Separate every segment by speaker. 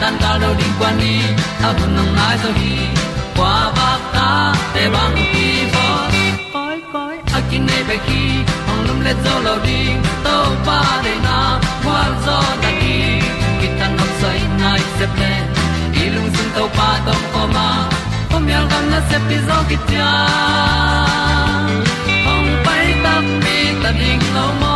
Speaker 1: tan cao do đi qua đi, ta bu nang mai zo khi qua ba ta te bang ki bo koi koi a kin nei be ki ong lum le zo lo di to pa de na kwa zo ta ki ki tan nok sai nai se ple lung sun to pa tom ko ma. Pom yal gam na se pi zo ki tia ong pai ta mi ta ding lo mo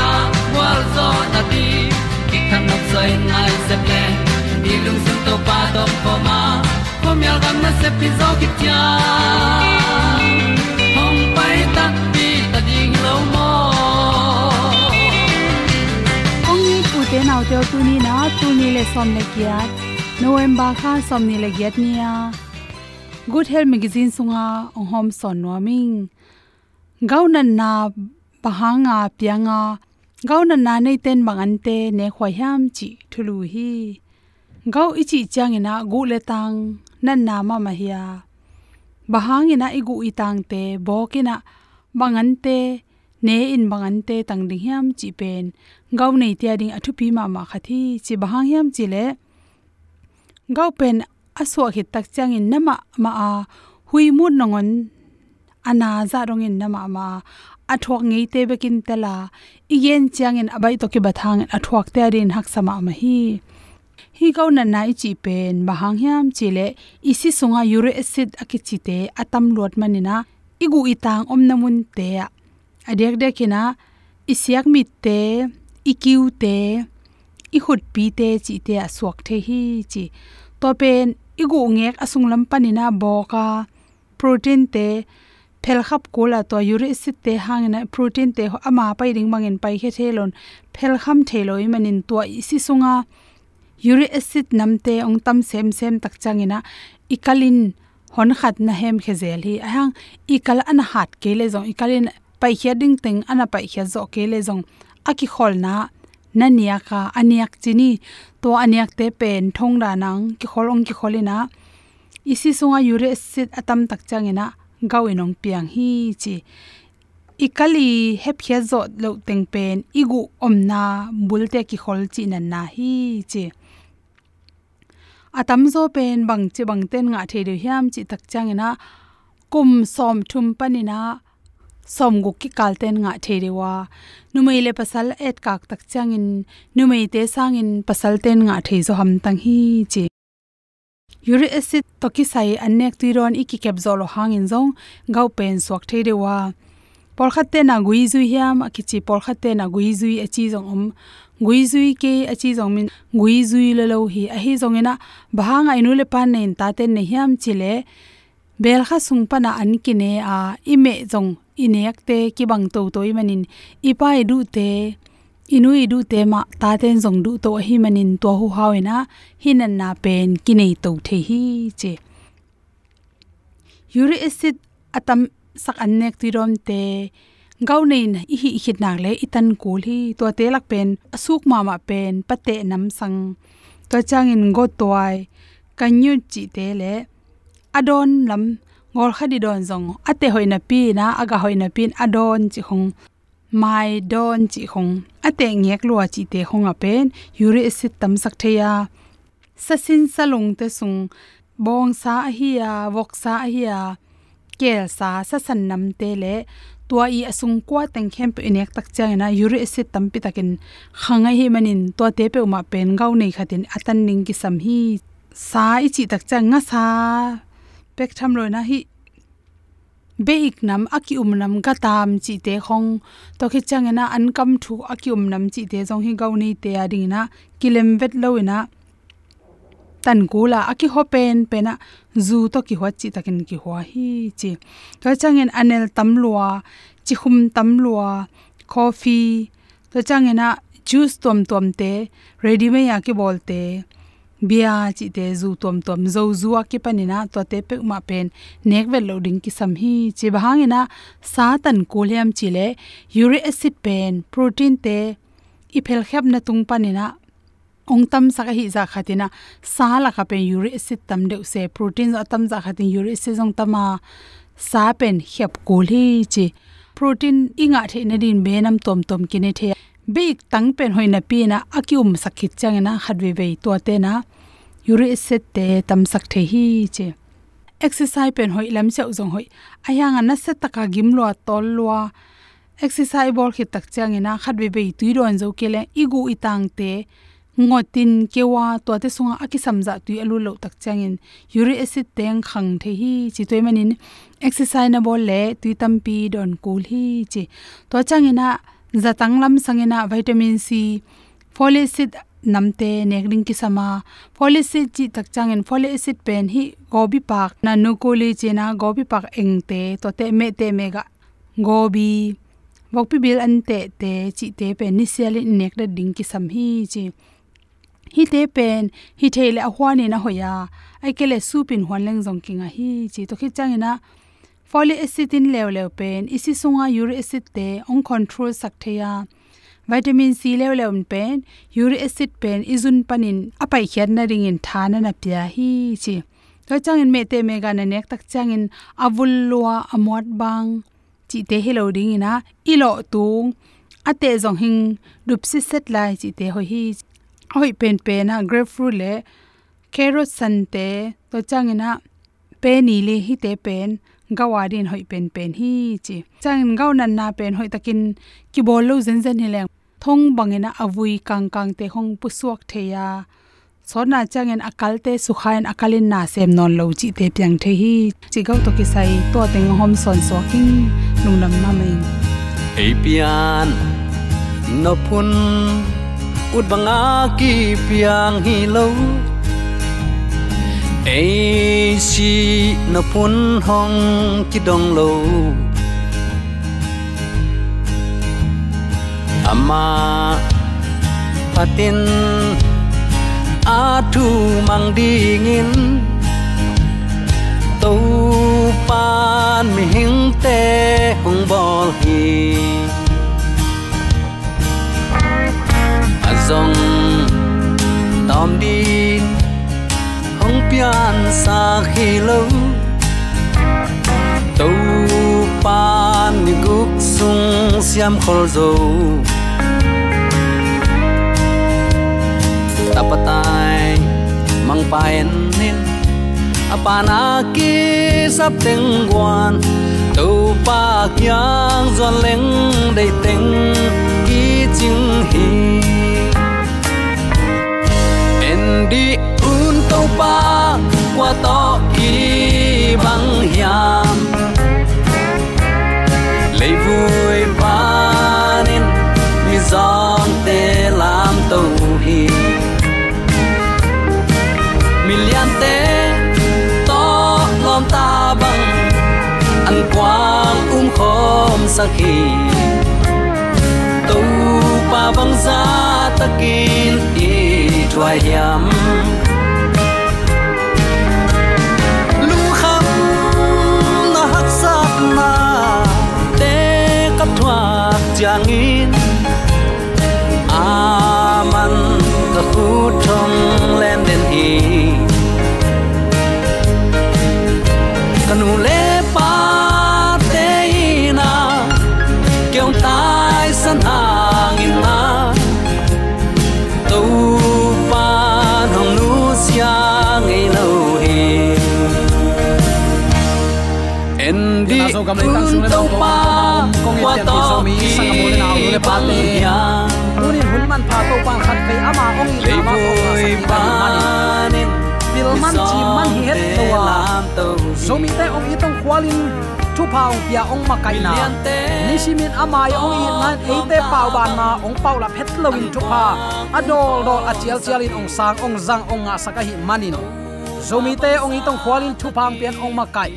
Speaker 1: zo na ti ki kan nok sai nai se ple ni lung sun to pa do po ma. Pom yal gam na se pi zo ki tia hong pai ta pi ta ding lo mo
Speaker 2: ong ni pu te nau te tu ni na, tu ni le som le kia? November kha som ni le giat nia good health magazine sunga ong hom son no ming gaunan na pahanga pianga gau na nei ten bangan te ne khwai ham chi thulu hi. Gau ichi changina gu le tang, nan na ma ma hiya bahangina igu itang te bokina bangan te ne in bangan te tang ding hiam chi pen. Gau nei tia ding athu pi ma ma khathi, chi bahang hiam chi le. Gau pen aswa hi tak chang in nama ma a. Hui mu nongon, ana za rong in nama ma athok ngei te bekin tela. Igen changin abai to ki bathang athok te rin hak sama ma hi. Hi gau na nai chi pen, bahang hiam chile, isi sunga uric acid akichi te atam lot manina, igu itang om namun te. Adek dekina isiak mit te, ikiu te i hut pi te chi te aswak the hi chi. To pen, igu ngek asung lam panina boka, protein te phel khap kula to uric acid te hangina protein te ho ama pai ring mangin pai khe thelon phel kham theloi manin to isi sunga. Uric acid namte ong tam sem sem tak changina. Ikalin hon khat na hem khezel hi. Ahang, ikal an hat ke le zong. Ikalin pai khia ding teng ana pai khia zo ke le zong. Aki khol na na nania ka, aniak chini. To aniak te pen thong ra nang. Ki kholong ki kholina isi sunga uric acid atam tak changena gawinong piang hi chi. Ikali hep khia zo lo teng pen igu omna bulte ki khol chi nan na hi chi. Atam zo pen bang chi bang ten nga the de hiam chi tak changena kum som thum panina som gu ki kalten nga the wa. Numei le pasal et kak tak changin numei te sangin pasal ten nga the zo ham tang hi chi uric acid toki sai anek tuiron iki kep zolo hangin zong, gau pen swak the de wa. Por khatte na gui zui hiam, akichi por khatte na gui zui achi zong om. Gui zui ke achi zong min gui zui le lo hi a hi zong ina bahang ainu le pan nen ta ten ne hiam chile. Bel kha sung pa na an ki ne a ime zong inek te ki bang to toi manin ipai e du te inui du te ma ta ten zong du to hi manin to hu hawena hinan na pen kinai to the hi, che. Uric acid atam sak annek ti rom te gau nei na hi hit nak le itan kul hi to te lak pen, asuk ma ma pen, pate nam sang. To chang in go toy kanyu chi te le, adon lam, ngol khadi don zong, ate hoina pi na, aga hoina pin adon chi hong mai don chi khong ate ngek lua chi te khong a pen. Uric acid tam sak theya sasin salung te sung. Bong sa hi ya. Wok sa hi ya. Kel sa sa san nam te le. Tua i asung kwa teng khem pe inek tak chang na uric acid tam pi takin. Khanga hi manin. To te pe ma pen. Gau nei khatin atan ning ki sam hi. Sa i chi tak chang nga sa. Pek tham lo na hi beik nam akium nam ga tam chi te khong to khi changena an kam thu akium nam chi te jong hi gau nei te ading na kilem vet lo ina tan kula aki hopen pena zu to ki hwa chi takin ki hwa hi chi. To changen anel tam lua chi khum tam lua coffee. To changena juice tom tom te ready me ya ki bolte bia chi te zu tom tom zo zuwa ki panina to te pe ma pen nek vel loading ki sam hi. Chi bahangina sa tan kolyam chile uric acid pen, protein te iphel khap na tung panina ong tam sa ka hi za dạ khatina sa la kha pen uric acid tam de se protein dạ za tam za dạ khatin uric acid jong tama sa à. pen khap koli chi protein inga the na din be nam tom tom kine the big tang pen hoina pi na akium sakhit changena khatwe be to te na. Yuri set te tam sak the hi che. Exercise pen hoi lam chau jong hoi. Ayang na se taka gim lo tol lo exercise bol khit tak changena khatwe be tui ron zo kele igu itang te. Ngotin kewa to te sunga aki samja tui alu lo tak changin uric acid teng khang the hi chi toy manin. Exercise na bol le tui tampi don kul hi chi to changina zatang lam sangena vitamin c folic acid namte nekring ki sama folic acid chi tak changin folic acid pen hi gobi pak na nukoli chena gobi pak engte to te me te mega. Gobi bokpi bil an te te, chi te pen ni sel nek da ding ki sam hi chi. Hi te pen, hi thele ahwani na hoya, ai kele supin hwan leng jong kinga hi chi. To khi changina folic acid in lew lew pen isi sunga uric acid te ong control saktheya vitamin c lew lew pen uric acid pen izun panin apai khian na ring in thana na pya hi chi to changin me te me ga na nek tak changin avul lua amot bang chi te hello ding ina ilo tung ate zong hing dup si set lai chi te ho hi hoi pen pe na grapefruit le carrot san te to changina pe ni le hi te pen gawadin hoi pen pen hi chi. Chang gau nan na pen hoi takin ki bol lo zen zen hileng thong bangena avui kang kang te hong pusuak theya sona changen akal te sukhain akalin na sem non lo chi te pyang the hi. Chi gau to ki sai to teng hom son so king nung nam na mai.
Speaker 1: Apian no pun ut banga ki piang hi lo ei si na pun hong ki dong lo ama patin a mang dingin tàu pan mi hing te hong bol hi azong tom din an pian sa khi lâu. Tàu pan ni guk sung siam khol zo tapatai mang paen nin apana ki sap teng guan tu pa kyang zon leng dei teng ki ching hi en di qua to ki bằng hiam. Lấy vui ba nên mi giòn tê làm tàu hi mi lian tê, to lom ta bằng, ăn quang um khom sa khi tu pa bang za takin i thua yam chang in aman ka khu thong len den hi kanu le pa te na kyong tai san hang in tu pa hong nu sia ngei lo hi en di tu pa qua to
Speaker 3: mi sang mo le na le pa te tunin hun man pha to pan khat pe ama ong i ma
Speaker 1: ba
Speaker 3: pa
Speaker 1: nên
Speaker 3: pil man chi man hi het to wa zo mi te ong i tong khwalin thu pa ong pia ong ma kai na ni simin ama i ong i nan e te pau ban na ong pau la phet lowin thu pa adol dol a chial chial in ong sang ong zang ong nga saka hi manin zo mi te ong i tong khwalin thu pa pian ong ma kai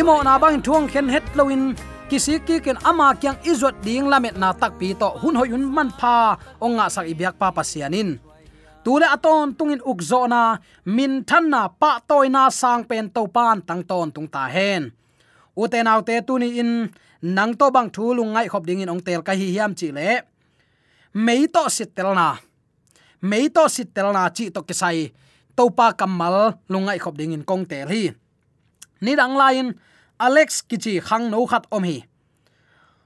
Speaker 3: imo na bang thuang khen het lowin kisi ki ken ama kyang izot ding lamet na tak pi to hun hoyun man pha onga sak ibyak pa pasianin. Tule aton tungin ukzo na, min than na pa toy na sang pen to pan tang ton tung ta hen. Uten autte tuni in, nang to bang thu lung ngai khop ding in ong tel ka hi hiam chi le. Mei to sit tel na. Mei to sit tel na chi to kisai, to pa kamal lungai khop ding in kong tel hi. Ni dang lain alex kichi khang no khat om hi.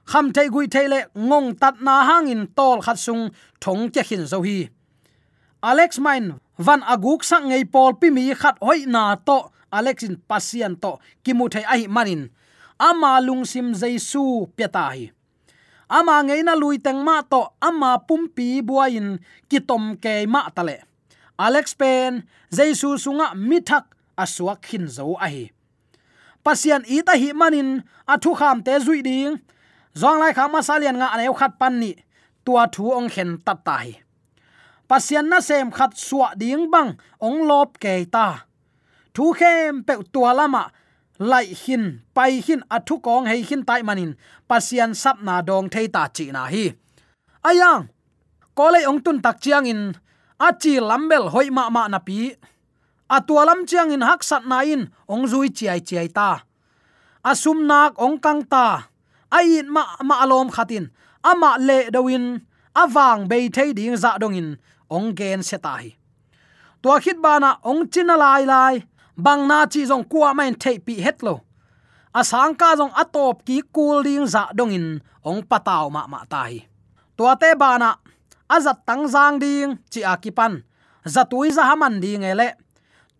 Speaker 3: Kham thai gui thai le ngong tat na hangin tol khat sung thong che khin zo hi. Alex mine van aguk sang ngei pol pi mi khat hoi na to. Alex in pasian to. Kimu thai ai manin. Ama lung sim jaisu peta hi. Ama ngei na lui teng ma to. Ama pumpi buain kitom ke ma tale alex pen jaisu sunga mithak aswak khin zo a hi pasian ita hi manin athu kham te zui ding. Zong lai kham masalian nga aneu khat pan ni, tua thu ong khen tat ta hi. Pasian na sem khat suwa ding bang, ong lop ke ta. Thu khem pe tua lama, lai hin, pai hin athu kong hei hin tai manin, pasian sap na dong thei ta chi na hi. Ayang kole ong tun tak chiang in achi lambel hoi ma ma na pi atualam chiang in hak sat na in, ong zui chiai chiai ta. Asum nak ong kang ta. Ai ma ma alom khatin. Ama le dawin. Awang be thei ding za dong in, ong gen se ta hi. Tua khit bana ong china lai lai. Bang na chi jong kwa main thei pi het lo. Asang ka jong atop ki kul ding za dong in, ong pataw ma ma ta hi. Tua te bana azat tang jang ding, chi akipan zatui za haman ding ele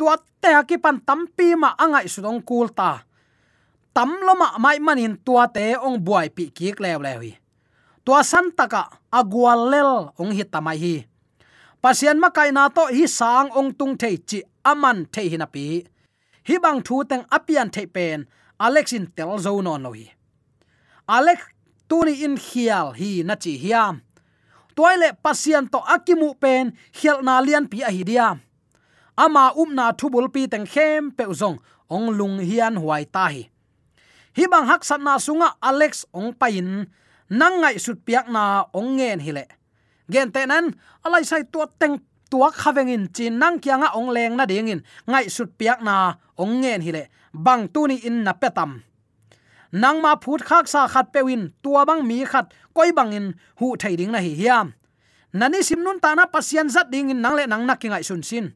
Speaker 3: tua te ki pan tampi ma angai sudong kulta. Tam loma mai manin tua te ong buai pi ki klew le hi. Tua san taka agwal lel ong hi tamai hi. Pasian ma kai na to hi sang ong tung thei chi aman thei hi na pi. Hi bang thu teng apian thei pen alexin tel zo non lo hi. Alex tuni in khial hi na chi hiam. Toile pasian to akimu pen khial na lian pi a hi diam ama umna thubul pi teng khem pe zong ong lung hian huai ta hi. Hi bang hak sat na sunga, alex ong pain nang ngai sut piak na ong ngen hi le. Gen te nan, alai sai tua teng tua khavengin chin nang kyanga ong leng na dingin ngai sut piak na ong ngen hi le. Bang tu ni in na petam nang ma phut khak sa khat pewin tua bang mi khat, koi bangin hu thai ding na hi hiam. Nani simnun ta na pasian zat ding in, nang le nang nak ngai sun sin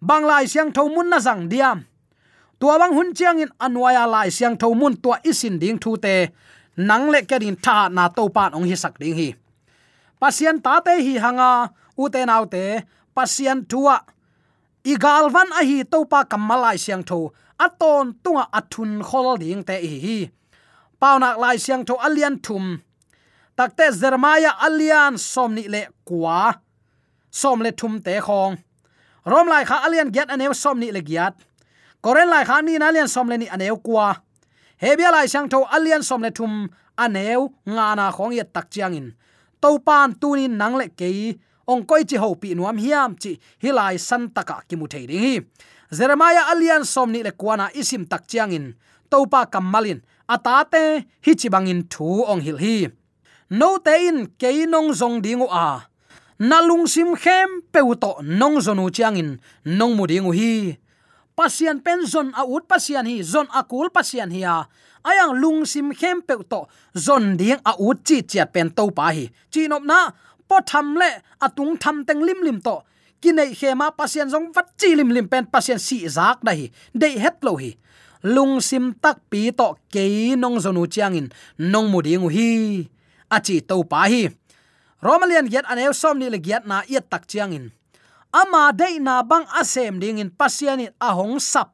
Speaker 3: banglai siang tho mun na zang diam. Tua bang hun chiang in anwaya lai siang tho mun tua isin ding thu te. Nang le ke din tha na to pan ong hi sak ding hi. Pasian ta te hi hanga, u te nau te. Pasian tua igal van a hi to pa kamalai siang tho. Aton tunga athun khol ding te hi hi. Paunak lai siang tho alian thum. Takte zermaya alian somni le kwa. Som le thum te khong rom lai kha alian get anew somni le giat. Koren lai kha ni na alian som le ni anew kwa. Hebia lai sang tho alian som le thum anew nga na khong ye tak chiang in. To pan tunin nang le ke ong koi chi ho pi nuam hiam chi hilai san taka ki mu thei ding hi. Jeremiah alian somni le kwana isim tak chiang in. Topa kamalin atate hi chi bangin thu ong hil hi. No te in ke nong zong dingu a nalung sim khem peuto nong zonu chiang in, nong mu uhi hi. Pasian pen zon a ut, pasian hi, zon akul pasian hi a. Ayang lung sim khem peuto zon ding a ut chi chiat pen to pa hi. Chi nop na, po tham le atung tham teng lim lim to. Kinai khema pasian zong vat chi lim lim pen pasian si zak dai dei het lo hi. Lung sim tak pi to ke nong zonu chiangin nong mu uhi hi. Achi to pa hi romalian get anew som ni le giat na iat tak chiangin ama dei na bang asem ding in pasian in ahong sap.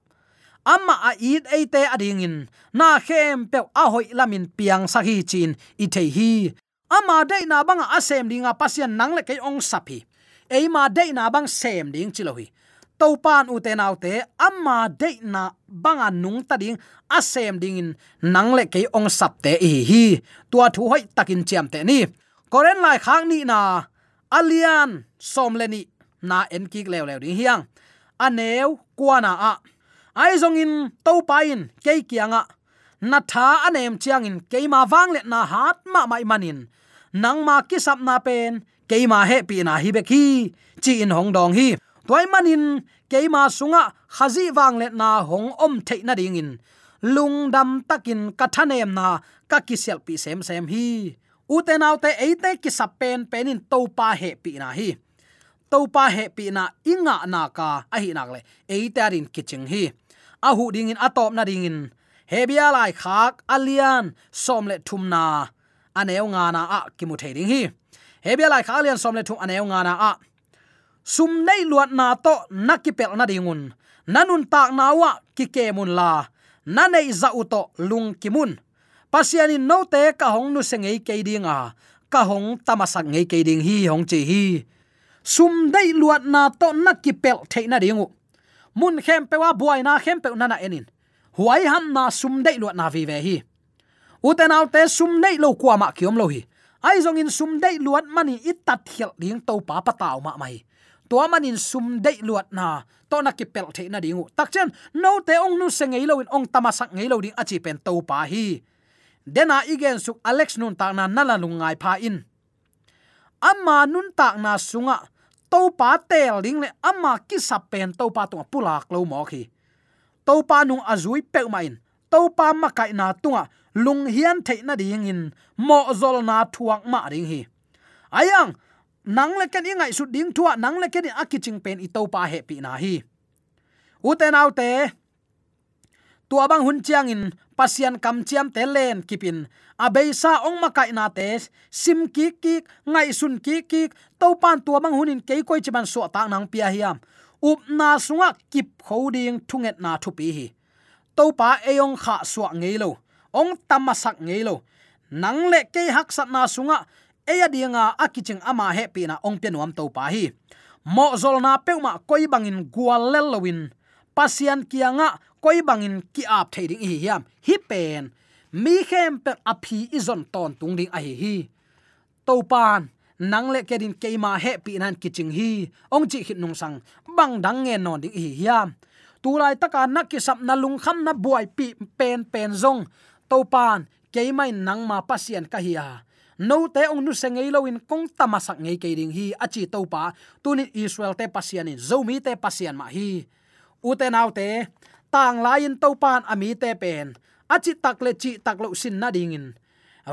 Speaker 3: Amma a it ate adingin na khem pe a hoi lamin piang sa hi chin i thei hi. Ama de na bang asem dinga pasian nang le kai ong sapi eima de na bang sem ding chilohi to pan u te nau te amma de na banga nung ta ding asem ding in nang le ke ong sap te hi hi. Tua thu hoi takin chiam te ni koren lai khang ni na. Alian som na en ki lew lew ding hiang. Anew kwana a. Ai zong in to pa ke kianga. Na tha anem chiang in ke ma wang le na hat ma mai manin. Nang ma ki sap na pen ke ma he pi na hi be khi chi in hong dong hi. Toy manin ke ma sunga khazi wang le na hong om thei na ding in. Lung dam takin kathanem na ka kisel pi sem sem hi u te nau ki sapen penin topa he pi na hi. Topa he pi na inga na ka a hi nak le e te kiching hi. A hu ding in atop na ding in hebia lai khak alian som le thum na aneu nga na a ki mu thading hi. Hebia lai khak alian som le thum aneu nga na a. Sum nei luat na to nakipel na dingun. Nanun tak na wa ki ke mun la. Na nei za uto lung kimun pasiani no te, ka hong nu sengei ke dinga ka hong tamasak ngei ke ding hi, hong chi hi. Sum dai luat na to nakipel theina u. Mun khem pe wa buai na, khem pe na na enin. Huai ham na sum dai luat na vi ve hi. Uten au te sum nei lo kwa ma kiom lo hi. Ai zong in sum dai luat mani it tat hial ding to pa pa taw ma mai. To manin sum dei luat na to na ki pel the na dingu tak chen no te ong nu se ngei lo in, ong tama sak ngei lo ding achi pen to pa hi dena igen suk alex nun ta na nala lungai pha in. Amma nun ta na sunga to pa tel ding le amma ki sap pen to pa tu pulak lo mo khi. To pa nung azui pe main to pa ma kai na tunga lung hian thei na ding in. Mo zol na thuak ma ding hi. Ayang, nang le ken ingai su ding thua, nang le ken akiching pen i to pa he pi na hi. Uten autte tua abang hun chiang in pasian kam chiam te len kipin. Abeisa ong makai na te, sim ki ki ngai sun ki ki to pan tua mang hunin ke koi chiman so ta nang pia hiam. Up na sunga kip khoding thunget na thu pi hi. To pa eyong kha suwa ngeilo ong tamasak ngeilo nang le ke hak sat na sunga, eya dinga akiching ama he pi na ong penuam to pa hi. Mo zol na peuma koi bangin gwal lelowin pasian kianga koi bangin ki ap thading hi hiam. Hi pen, mi khem pe api izon ton tung ding a hi hi. To pan nang le kedin keima he pi nan kiching hi. Ong chi hit nung sang, bang dang nge non ding hi hiam. Tu lai taka na ki sap na lung kham na buai pi pen pen zong. To pan ke mai nang ma pasian ka hi ya no te ong nu se ngei lo in kong tamasak ngei ke ding hi. Achi to pa tunin israel te pasian in zomi te pasian ma hi u te nau te, tang lain to pan ami te pen. Achi tak le chi tak lo sin na ding in.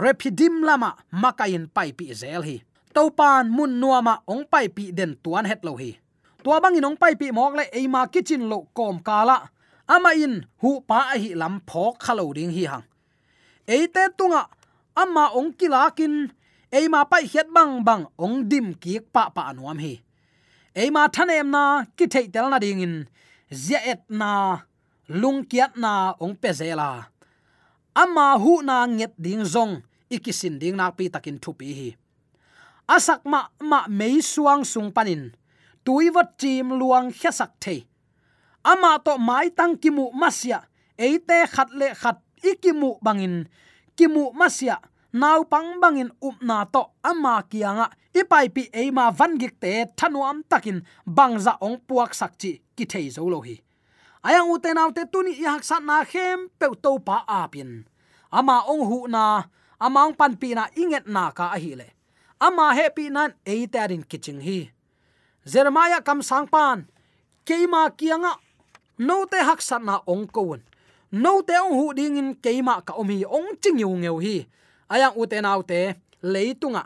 Speaker 3: Repidim lama makain pai pi zel hi. To pan mun nuama ong pai pi den tuan het lo hi. Tua bang in ong pai pi mok le eima kitchen lo kom kala ama in hu pa hi lam phok khalo ding hi hang. Eite tunga, ama ong kilakin. Eima pai hiat bang bang ong dim kiek pa pa anuam hi. Eima thanem na ki thei tel na ding in zia et na, lung kiat na, ong pe zela. Ama hu na nget ding zong, ikisin ding nak pi takin thu pi hi. Asak ma ma mei suang sung panin tuiwat chim luang khasak the ama to mai tang kimu masya eite khat le khat ikimu bangin. Kimu masya naw pang bangin upna to ama kianga ipai pi eima vangik te thanuam takin bangza ong puak sakchi ki thei zo lo hi. Ayang uten autte tuni i hak sat na khem pe to pa apin. Ama ong hu na amang pan pi na inget na ka a hi le. Ama happy nan e tarin kiching hi. Jeremiah kam sang pan, keima kianga no te hak sat na ong kon no te ong hu ding in keima ka omi ong ching yu ngeu hi. Ayang u te leitunga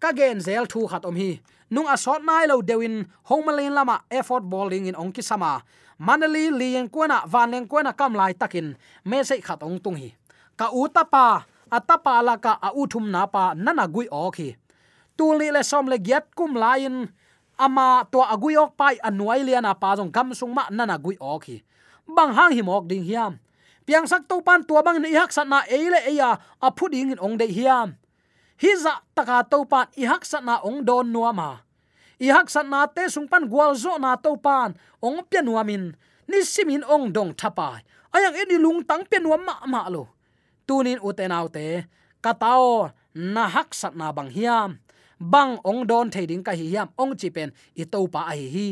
Speaker 3: ka gen zel thu khat om hi. Nung a shot nai lo dewin homalin lama, effort bowling in ongki sama. Manali lien kwana van leng kwana kam lai takin, me se khat ong tung hi. Ka utapa atapa la ka, a uthum na pa nana gui ok khi tuli le som le giat kum lain ama to agui ok pai anuai liana pa jong kam sung ma nana gui ok hi. Bang hang hi mok ding hiam. Piang sak to pan tua bang ni hak sat na eile eya a phu ding in ong de hiam hi za taka topan i hak na ong don nuama i hak sat na te sung pan gwal zo na topan ong pia nuamin ni simin ong dong thapai. Ayang eni lung tang pia nuam ma ma lo. Tunin uten autte katao na hak sana bang hiam. Bang ong don thading ka hi hiam, ong chi pen, i to pa ai hi.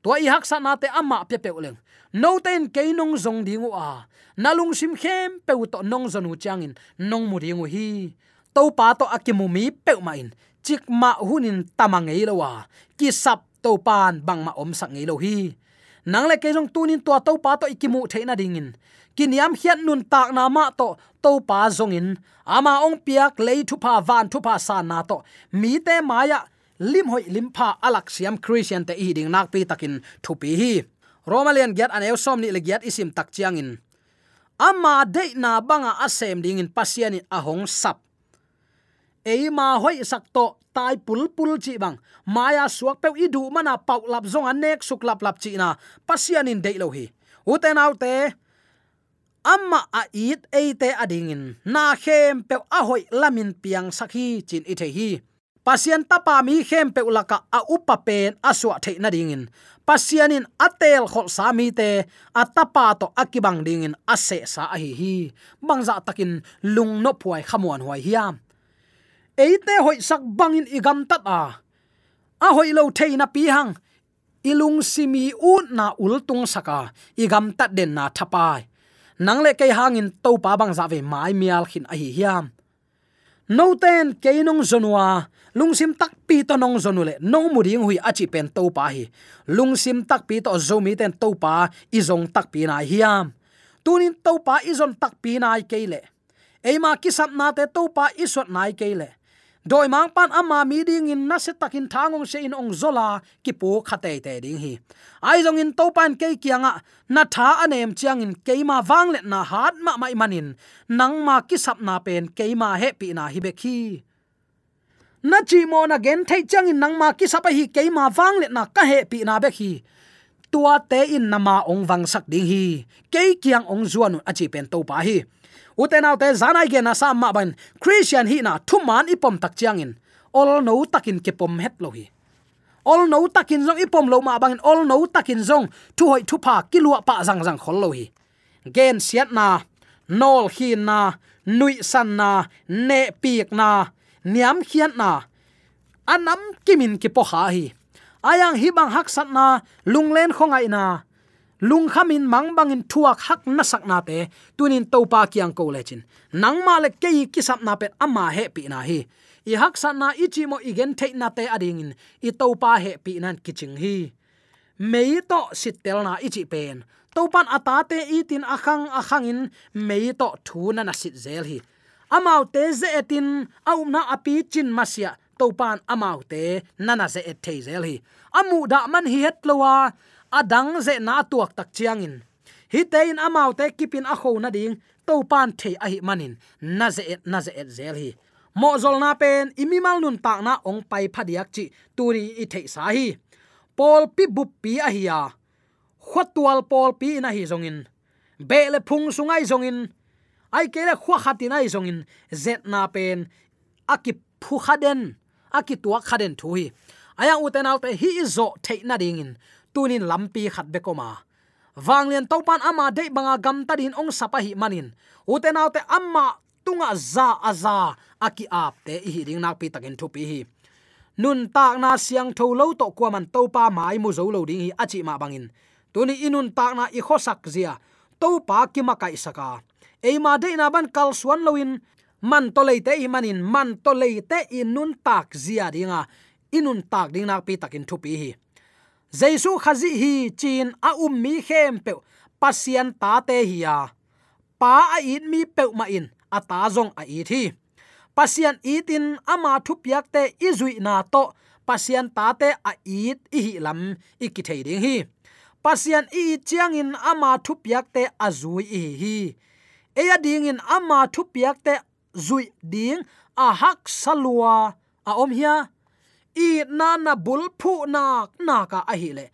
Speaker 3: To i hak sat na te ama pe pe uleng. No ten ke nong zong dingu a. Nalung sim khem, pe to nong zonu changin nong mu dingu hi to pa to akimu mi pe ma in, chik ma hunin tamangei lo wa, ki sap to pan bang ma om sak ngei lo hi. Nang le ke jong tunin to to pa to ikimu theina dingin kiniam hian nun tak na ma to to pa zongin ama ong piak lei thu pa van thu pa sa na to, mi te maya lim hoi lim pha alak siam christian te i ding nak pi takin thu pi hi. Romalian get an som ni le get isim tak chiang in. Ama de na banga asem ding in pasian in ahong sap eima hoi sakto tai pul pul chi bang. Maya suak pe i du mana pau lap zong anek suk lap lap chi na. Pasian in dei lo hi. Uten autte amma a it eite adingin na khem pe a hoi lamin piang sakhi chin i the hi. Pasian tapa mi khem pe ulaka a upa pen aswa the na dingin pasianin atel khol sami te atapa to akibang dingin ase sa hi hi. Bangza takin lung no phuai khamuan huai hiam eite hoi sak bangin igam tat a. A hoi lo theina pi hang. Ilung simi u na ultung saka igam tat den na thapai nangle ke hangin to pa bang za ve mai mial khin a hi hiam. No ten keinong zonwa lungsim tak pi to nong zonule no muring hui achi pen to pa hi lungsim tak pi to zomi ten to pa izong tak pi na hiam. Tunin to pa izon tak pi na ke le. Eima kisap na te to pa isot nai ke le doi mang pan ama mi ding in na se takin thangong se in ong zola ki pu khate te ding hi. Ai jong in to pan ke kianga, na tha anem chiang in keima ma wang let na hat ma mai manin. Nang ma ki sap na pen keima ma he pi na hi be khi na chi mo na gen thai chang in nang ma ki sap hi keima ma wang let na ka he pi na be khi tua te in nama ong wang sak ding hi. Ke kiang ong zuan a chi pen to pa hi uten autte zanai ge na sam ma ban. Christian hi na thu man ipom tak chiang in ol no takin ke pom het lo hi. Ol no takin zong ipom lo ma bang ol no takin zong thu hoi thu pa kilua pa zang zang khol lo hi. Gen siat na, nol hi na, nui san na, ne piek na, niam khian na. Anam kimin ki po ha hi. Ayang hi bang hak sat na lunglen khongai na lung khamin mang bangin thuak hak na sak na te tunin topa kyang ko lechin. Nang ma le ke ki sap na pet ama he pi na hi. I hak san na ichi mo igen the na te ading in i topa he pi nan kiching hi. Mei to sitel na ichi pen. Topan atate itin akhang akhangin, mei to thu na na sit zel hi. Amau te ze etin, au na api chin masia topan amau te nana ze et thei zel hi. Amu da man hi het lowa adang ze na tuak tak chiangin. Hi te in amau te kipin a kho na ding, topan the a hi manin. Na ze et, na ze et zel hi. Mo zol na pen, imi mal nun tak na ong pai phadiak chi turi i the sa hi. Pol pi bup pi a hi ya. Khwatwal pol pi na hi zongin. Be le phung sungai zongin. Ai ke le khwa khatin ai zongin. Zet na pen akip phu khaden aki tua khaden hi. Aya uten autte hi zo theina dingin tunin lampi khat be koma. Wanglian topan ama de banga gam tadin ong sapa hi manin. Uten autte amma tunga za aza aki ap te hi ring nak pi takin thu pi hi. Nun tak na siang tho lo to kwa man to pa mai mu zo lo ding hi achi ma bangin. Tuni inun tak na i khosak zia. To pa ki ma kai saka. Eima de na ban kal suan loin man to leite i manin. Man to leite in nun tak zia dinga. Inun tak ding nak pi takin thu pi hi jaisu khazi hi chin a um mi khem pe pasian ta te hi ya pa a it mi pe ma in. A ta zong a it hi. Pasian itin ama thu piak te izui na to. Pasian ta te a it i hi lam i ki thei ding hi. Pasian i chiang in ama thu piak te azui i hi. Eya ding in ama thu piak te zui ding. A hak salua. A om hiya i na na bul phu na na ka a hi le.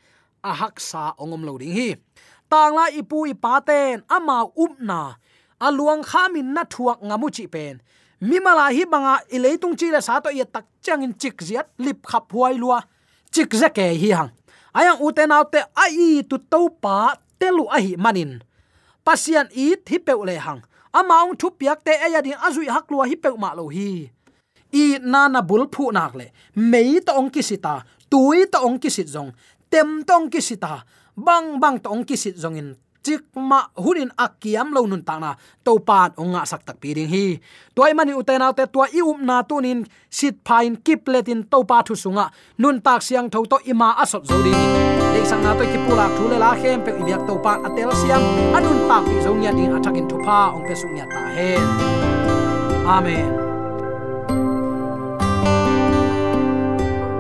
Speaker 3: A hak sa ongom lo ding hi. Tang la ipu i pa ten ama up um na. Aluang khamin na thuak ngamu chi pen. Mi mala hi banga ileitung chi le sa to ye tak chang in chik ziat, lip khap huai lua. Chik za ke hi hang. Ayang uten autte ai tu to pa telu a hi manin. Pasian i thi pe le hang. Amaung thu piak te e aya ding azui hak lua hi pe ma lo hi i na na bul phu nak le. Mei to ong kisita tui to ong kisit jong tem to ong kisita bang bang to ong kisit jong in. Chik ma hunin akiam lo nun ta na to pan onga sak tak pi ding hi. Toy mani uten te to i um na tunin sit phain kipletin to pa thu sunga. Nun tak siang tho to ima asot zo ding. Le sang na to ki pula thu le la khem pe ibyak to pa atel siam. Anun tak pi zo nya ding athakin thu pa ong pe sung nya ta hen. Amen.